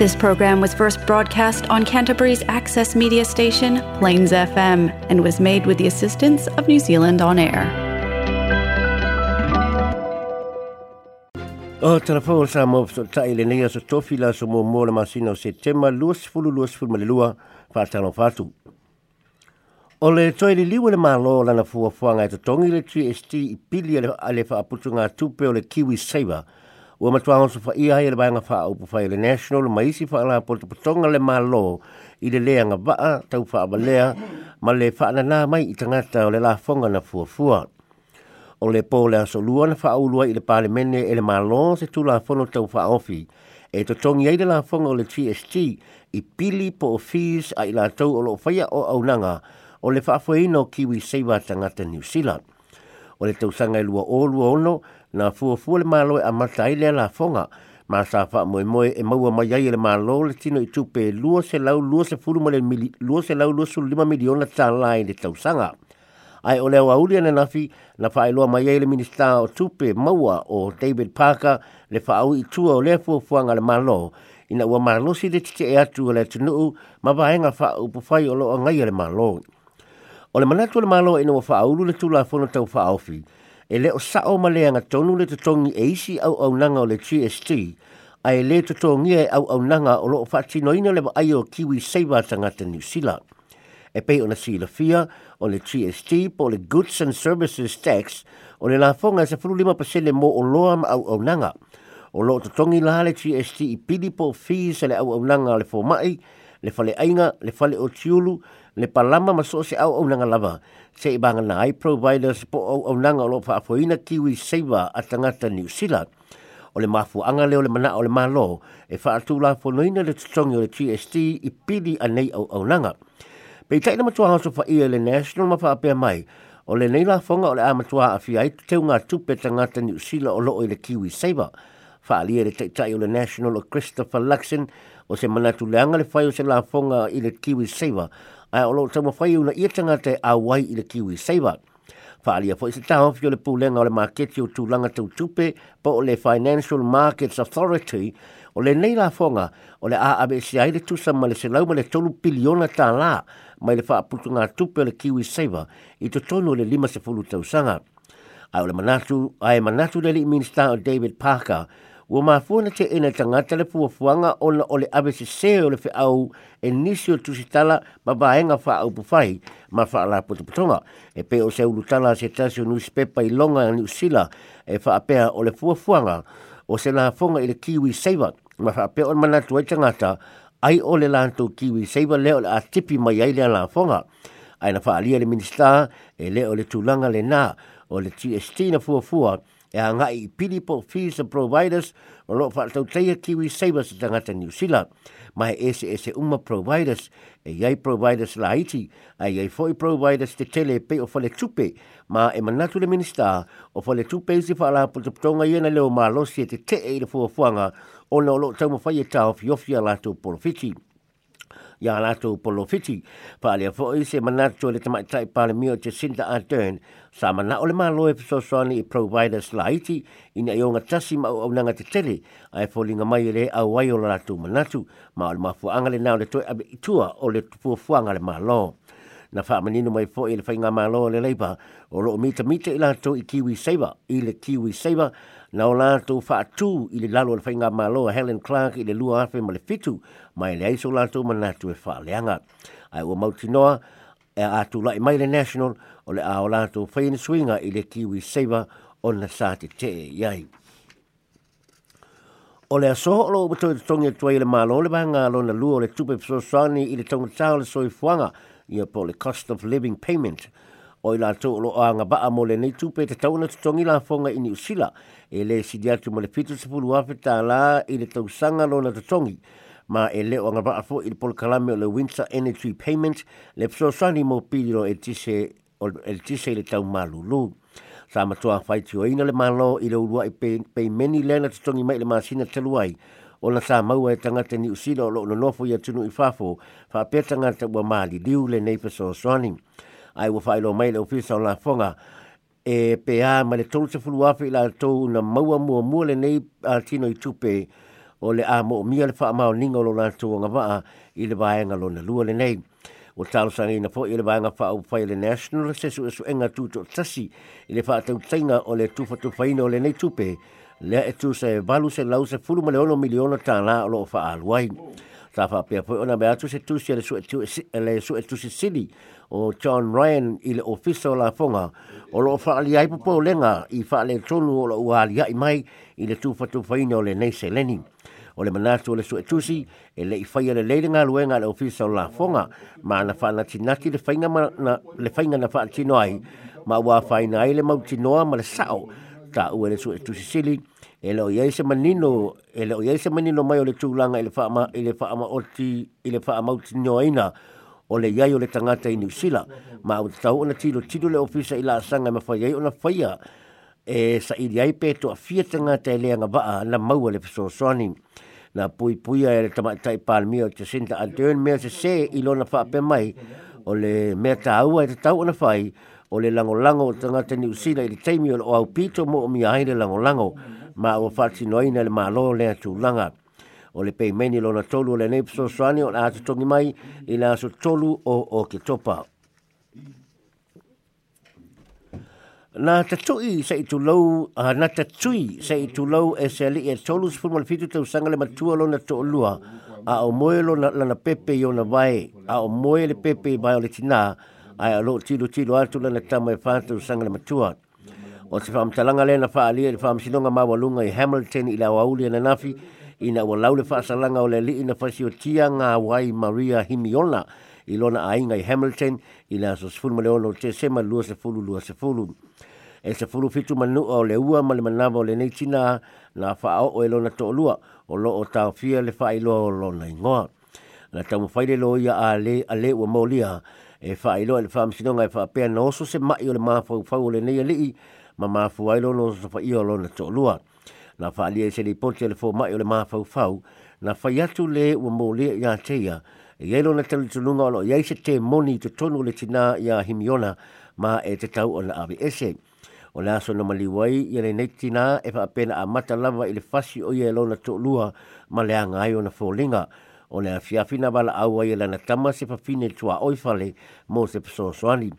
This program was first broadcast on Canterbury's access media station, Plains FM, and was made with the assistance of New Zealand On Air. O tala fo sa mo so ta ile nei so tofi la so mo mo le masina o se tema luas fulu luas fulu le lua fa talo fatu. O le toi li liwe le malo la na fua fuanga e to tongi le TST i pili ale fa aputu ngā tupe o le Kiwi Saver Ua matua onso fa ia le bainga fa upu fai le national ma isi fa la po patonga le malo i le lea fa abalea ma le fa na mai i tangata o le la fonga na fua fua. O le po le aso lua na fa ulua i le pale mene e le malo se tu la fono tau fa ofi e to tongi ai le la fonga o le TST i pili po o fees a i la tau o lo faya o au nanga o le fa afueino kiwi seiva tangata New Zealand. O le tau sanga i lua o lua ono na fuafua le malo a amata ai le la fonga ma sa fa moe moe e maua mai ai le malo le tino i tupe lua se lau lua se furu male mili lua se lau lua lima miliona ta i le tausaga ai o leo auli ana nafi na faailoa mai ai le minista o tupe maua o David Parker le fa au i tua o le fuafuaga le malo ina ua malosi le tite e atu le tunu ma vaenga fa fai o loo ngai le malo o le manatu le malo ina ua faaulu le tula fono tau faaofi e le o sao ma le anga tonu le tutongi e isi au au nanga o le GST, a e le tutongi e au au nanga o loo whati no le ai o kiwi seiva tangata New Zealand. E pei ona si sila fia o le GST po le Goods and Services Tax o le lafonga se furu lima pasele mo o loa ma au au nanga. O loo totongi la le GST i pidi po fees le au au nanga le fo le fale ainga, le fale o tiulu, le palama ma so se au au nanga lava. Se i banga na ai providers po au au nanga lo fa foina kiwi seiva a tangata New Zealand. O le mafu anga leo le mana o le malo. E fa atu la fo noina le tutongi o le TST i pidi a nei au au nanga. Pe tai na matua haso fa ia le national ma fa apea mai. O le nei la fonga o le amatua a fi ai teu ngā tupe tangata New Zealand o lo o le kiwi seiva fa alia le tai o le national o Christopher Luxon o se manatu leanga le fai o se la fonga i le kiwi seiva ai o lo tamo fai una ia tanga te a wai i le kiwi saver. Whaalia fo isi tau fio le pūlenga o le maketi o tūlanga tau tupe po o le Financial Markets Authority o le nei la fonga o le AABC ai le tusa ma le se lau ma le tolu piliona tā la mai le whaaputu ngā tupe o le kiwi saver i to tonu le lima se fulu tau sanga. Ai o le manatu, ai manatu le li minister David Parker Ua mafua te ina tangata le fua fuanga o na se se o le fe e nisi o tusitala ma vaenga fa au ma fa ala. E pe o se ulu tala se tasi o pepa i longa ni usila e fa apea o le fua fuanga o se la fonga i le kiwi seiva ma fa apea o manatu e tangata ai o le lanto kiwi seiva leo le a tipi mai ai le la fonga. Ai na fa alia le minista e le o le tulanga le na o le TST na fua fua e a ngai pili po fees providers o lo fa tau teia kiwi savers ta ngata New Zealand. Mai ese ese uma providers e yai providers la iti a yai foi providers te tele pe o fale tupe ma e manatu le minista o fale tupe si fa la puto tonga yena leo ma lo si te te e le fuanga o no lo tau mo fai e tau fiofia la tu polofiti ya lato polo fiti. Pa le fo i se manato le tama tai pa le mio te sinta a turn sa mana ole ma loe so so ni providers laiti i na yonga tasi ma o na te tele ai fo linga mai le a wai o latou manatu. Ma le mafu angale na le to abe tua o le tupu fuanga le ma lo na wha manino mai fo i le fainga malo le leipa o loo mita mita i lātou i kiwi saver i le kiwi saver na o lātou wha tu i le lalo le fainga malo Helen Clark i le lua afe ma le fitu mai le aiso lato manatu e wha leanga ai o mauti noa e atu lai mai le national o le ao lātou faina swinga i le kiwi saver o na sā te te iai. O le aso o lo bato te tongi tuai le malo le banga lo na lua o le tupe so i le tonga tau le soi fuanga ia po le cost of living payment. O i la tō lo anga baa mo le nei tupe te tauna te tongi la fonga i usila e le si diatu mo le fitu se pulu afe tā la i le tau sanga lo na te tongi ma e le anga baa fo i le polo kalame o le winter energy payment le pso sani mo piliro e tise e tise le tau malulu sa matua faiti o ina le malo i le urua i pe, pe meni lena te tongi mai le masina teluai o na sa maua e tangata ni usila o lo no nofo i atunu i fafo fa pe tangata ua mali liu le nei peso swani ai wa failo mai le ofisa o la fonga e pe ma le tolu se fulu afi la tau na maua mua mua le nei a tino i tupe. O le a mo mia le wha mao ninga o lo nātua ngā waa i le vaenga lo na lua le nei. O talo sanga ina po i le vaenga wha au whai le national se su esu enga tūto tasi i le wha tau tainga o le tufa tu whaina o le nei tupe le e tu se valu se lau se fulu ma le ono miliona tāna o lo wha aluai. Sa wha pia po ona mea tu se tu se le su e se sili o John Ryan i le ofisa o la fonga o lo wha ali ai po lenga i wha tonu o lo ua ali ai mai i le tufa tu whaina o le nei se leni o le manatu o le suetusi e le i faya le leiringa luenga le ofisa o la fonga. Ma na faa na tinati le fainga, ma, na, le fainga na faa ai. Ma ua faina ai le mauti noa ma le sao. Ta ua le suetusi sili. E le o yeise manino e le o manino mai o le tūlanga e le faa ma, e le faa oti e le faa o le iai o le tangata i New Zealand, ma o tau ona tilo tilo le ofisa i la asanga ma ai ona faia e sa i pe to a fia tangata i lea ngavaa na maua le fisoswani. Na pui pui e le tama tai pal mio te sinta a dern me se se i lona fa pe mai o le me ta au e tau na fai o le lango lango tanga te ni usina i le teimi o au pito mo o mi ai le lango lango ma o fati noi na le malo le atu langa o le pei meni lona tolu o le nei so soni o le atu tongi mai i le aso tolu o o ke topa na tatui sa i tulau uh, na tatui sa i tulau e se ali e tolu sifuru mal fitu tau sanga le matua lo na to lua a o moe lo na, na pepe i na vai. A o moe le pepe i vai o le tina. A o lo tilo tilo atu la na tama e whātau sanga le matua. O se whaamtalanga le na whaalia le whaamsinonga mawalunga i Hamilton i la wauli na nafi i na ua laule whaasalanga o le li ina whasi o tia ngā wai Maria Himiona i lona ainga i Hamilton i la so sifuru ma le ono te sema lua se fulu lua se fulu e se fulu fitu manu o le ua ma le manava o le nei tina na wha o e lona to lua o lo o tau fia le wha ilo o lona ingoa. Na tau mwhaile lo ia a le, a le ua maulia e wha ilo e le wha msinonga e wha pēr na oso se mai o le mawhau whau o le nei alii ma mawhau ailo no so wha io lona to lua. Na wha alia e se li ponte le fo mai o le mawhau whau na wha atu le ua maulia ia teia e ielo na telu tununga o lo iai se te moni te tonu le tina ia himiona ma e te tau o na avi ese o le aso na maliwai i le neitina e pa apena a mata lava i le fasi o ia lona to lua ma le anga ai o na fōlinga. O le afiafina wala au ai le na tama se fafine tua oifale mo se peso soani.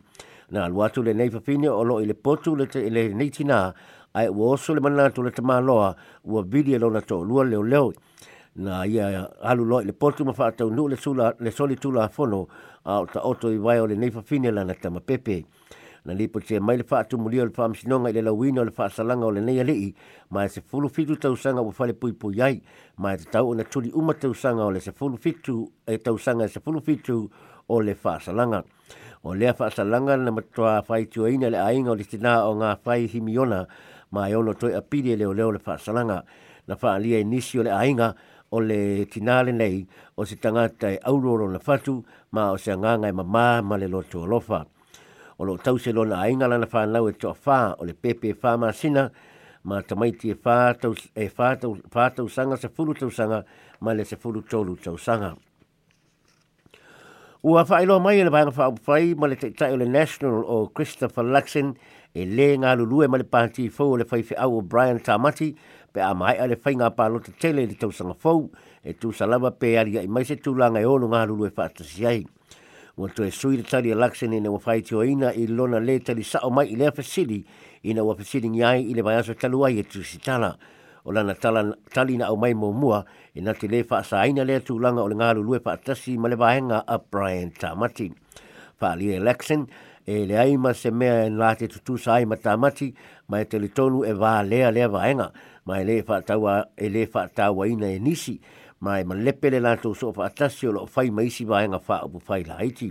Na aluatu le nei fafine o lo i le potu le, te, le neitina ai ua oso le manatu le tama loa ua vidi e lona to lua leo leo. Na ia alu lo i le potu ma whaatau nu le, le soli tula fono a ta oto i vai o le nei fafine la na tama pepe na lipo te mai le whaatu muri o le wha msinonga i le lawina o le wha salanga o le nei alii, mai se fulu fitu tausanga o whale pui pui ai, mai te tau o na turi uma tausanga o le se fulu fitu e tausanga se fulu fitu o le wha salanga. O lea wha salanga na matua whai tua ina le ainga o le tina o ngā whai himiona, mai ono toi apiri e leo leo le wha salanga, na wha alia inisi o le ainga, o le tinale nei o se tangata e auroro na fatu ma o se nganga e mama ma le loto alofa o lo tau se lona ainga lana whanau e toa wha o le pepe wha ma sina ma tamaiti e whātau e whātau, whātau sanga se furu tau sanga ma le se furu tolu tau sanga. Ua whaeloa mai e le vanga wha whai ma le teitai o le National o Christopher Luxon e le ngā lulue ma le pāti fau o le whaiwhi au o Brian Tamati pe a mai a le whai ngā pālota tele le tau sanga fau e tu salama pe aria i mai se tūlanga e ono ngā lulue whaatasi ai. Wa toe sui le tali alakseni ina wafai tio ina i lona le tali sao mai i lea fasili ina wa fasili ngai i le vaiaso talu ai e tusitala. O lana tala, tali na au mai mo mua e na te le fa sa ina le tūlanga o le ngālu lue fa atasi ma le vahenga a Brian Tamati. Fa election e le e le aima se mea en la te tutu sa ai ma Tamati ma e te tonu e va lea lea vahenga ma e le fa tawa e le fa tawa ina e nisi mai ma lepe le lato so fa atasi o lo fai mai si vai nga fa o fai la haiti.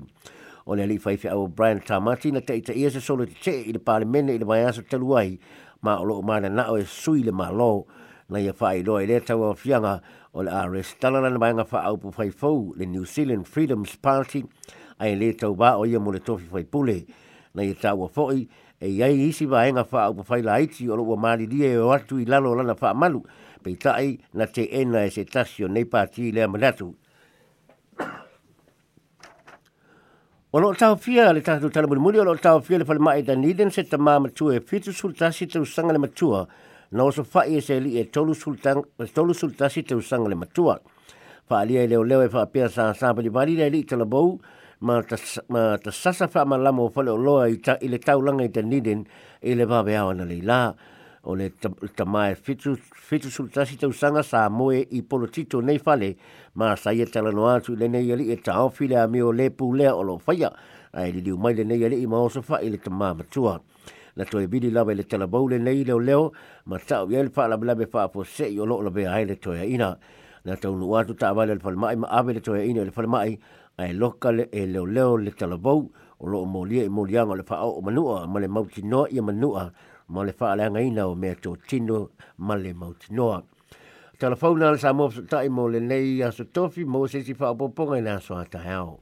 O le ali fai fi au Brian Tamati na te ita ia se solo te te i le parlemene i le mai aso telu ai. Ma o lo mana na o e sui le malo na ia fai lo e le tau o fianga o le ares talana na mai nga fa au fai fau le New Zealand Freedoms Party. Ai le tau ba o ia mo le tofi fai pule. Na ia tau foi e iai isi vai nga fa au fai la haiti o lo o mali dia e o atu i lalo lana fa malu pe tai na te ena e se tasio nei pati le amanatu. O lo tau fia le tatu tala muri muri o lo tau fia le fale mai da niden se ta mama tu e fitu sul tasi tau sanga le matua. Na oso fai e se li e tolu sultan tolu sultasi te usanga le matua. Fa ali e leo leo e fa pia sa sa pa li bari le li te la bou ma ta ma ta sasa fa ma lamo fa le loa i ta ile tau langa i te niden i le va bea ona le la o le ta mai fitu fitu sultasi te usanga sa moe i polo tito nei fale ma sa ia tala no atu le nei ali e ta ofile a mi o le pu le o lo faya ai li diu mai le nei ali i ma oso fa i le ta ma matua. Na toi bidi lava le tala baule nei leo leo ma tau yel fa la bla be fa po se yo lo be ai le toi ina. Na tau nu atu ta vale le falmai ma ave le toi ina le falmai ai lokale e leo leo le tala bau o lo mo lia mo lia le fa o manua ma le mauti no ia manua ma le whaaleanga ina o mea tō tino ma le mautinoa. Tala fauna ala sa mō tae mō le nei aso tofi mō sesi whaapoponga ina soa tae au.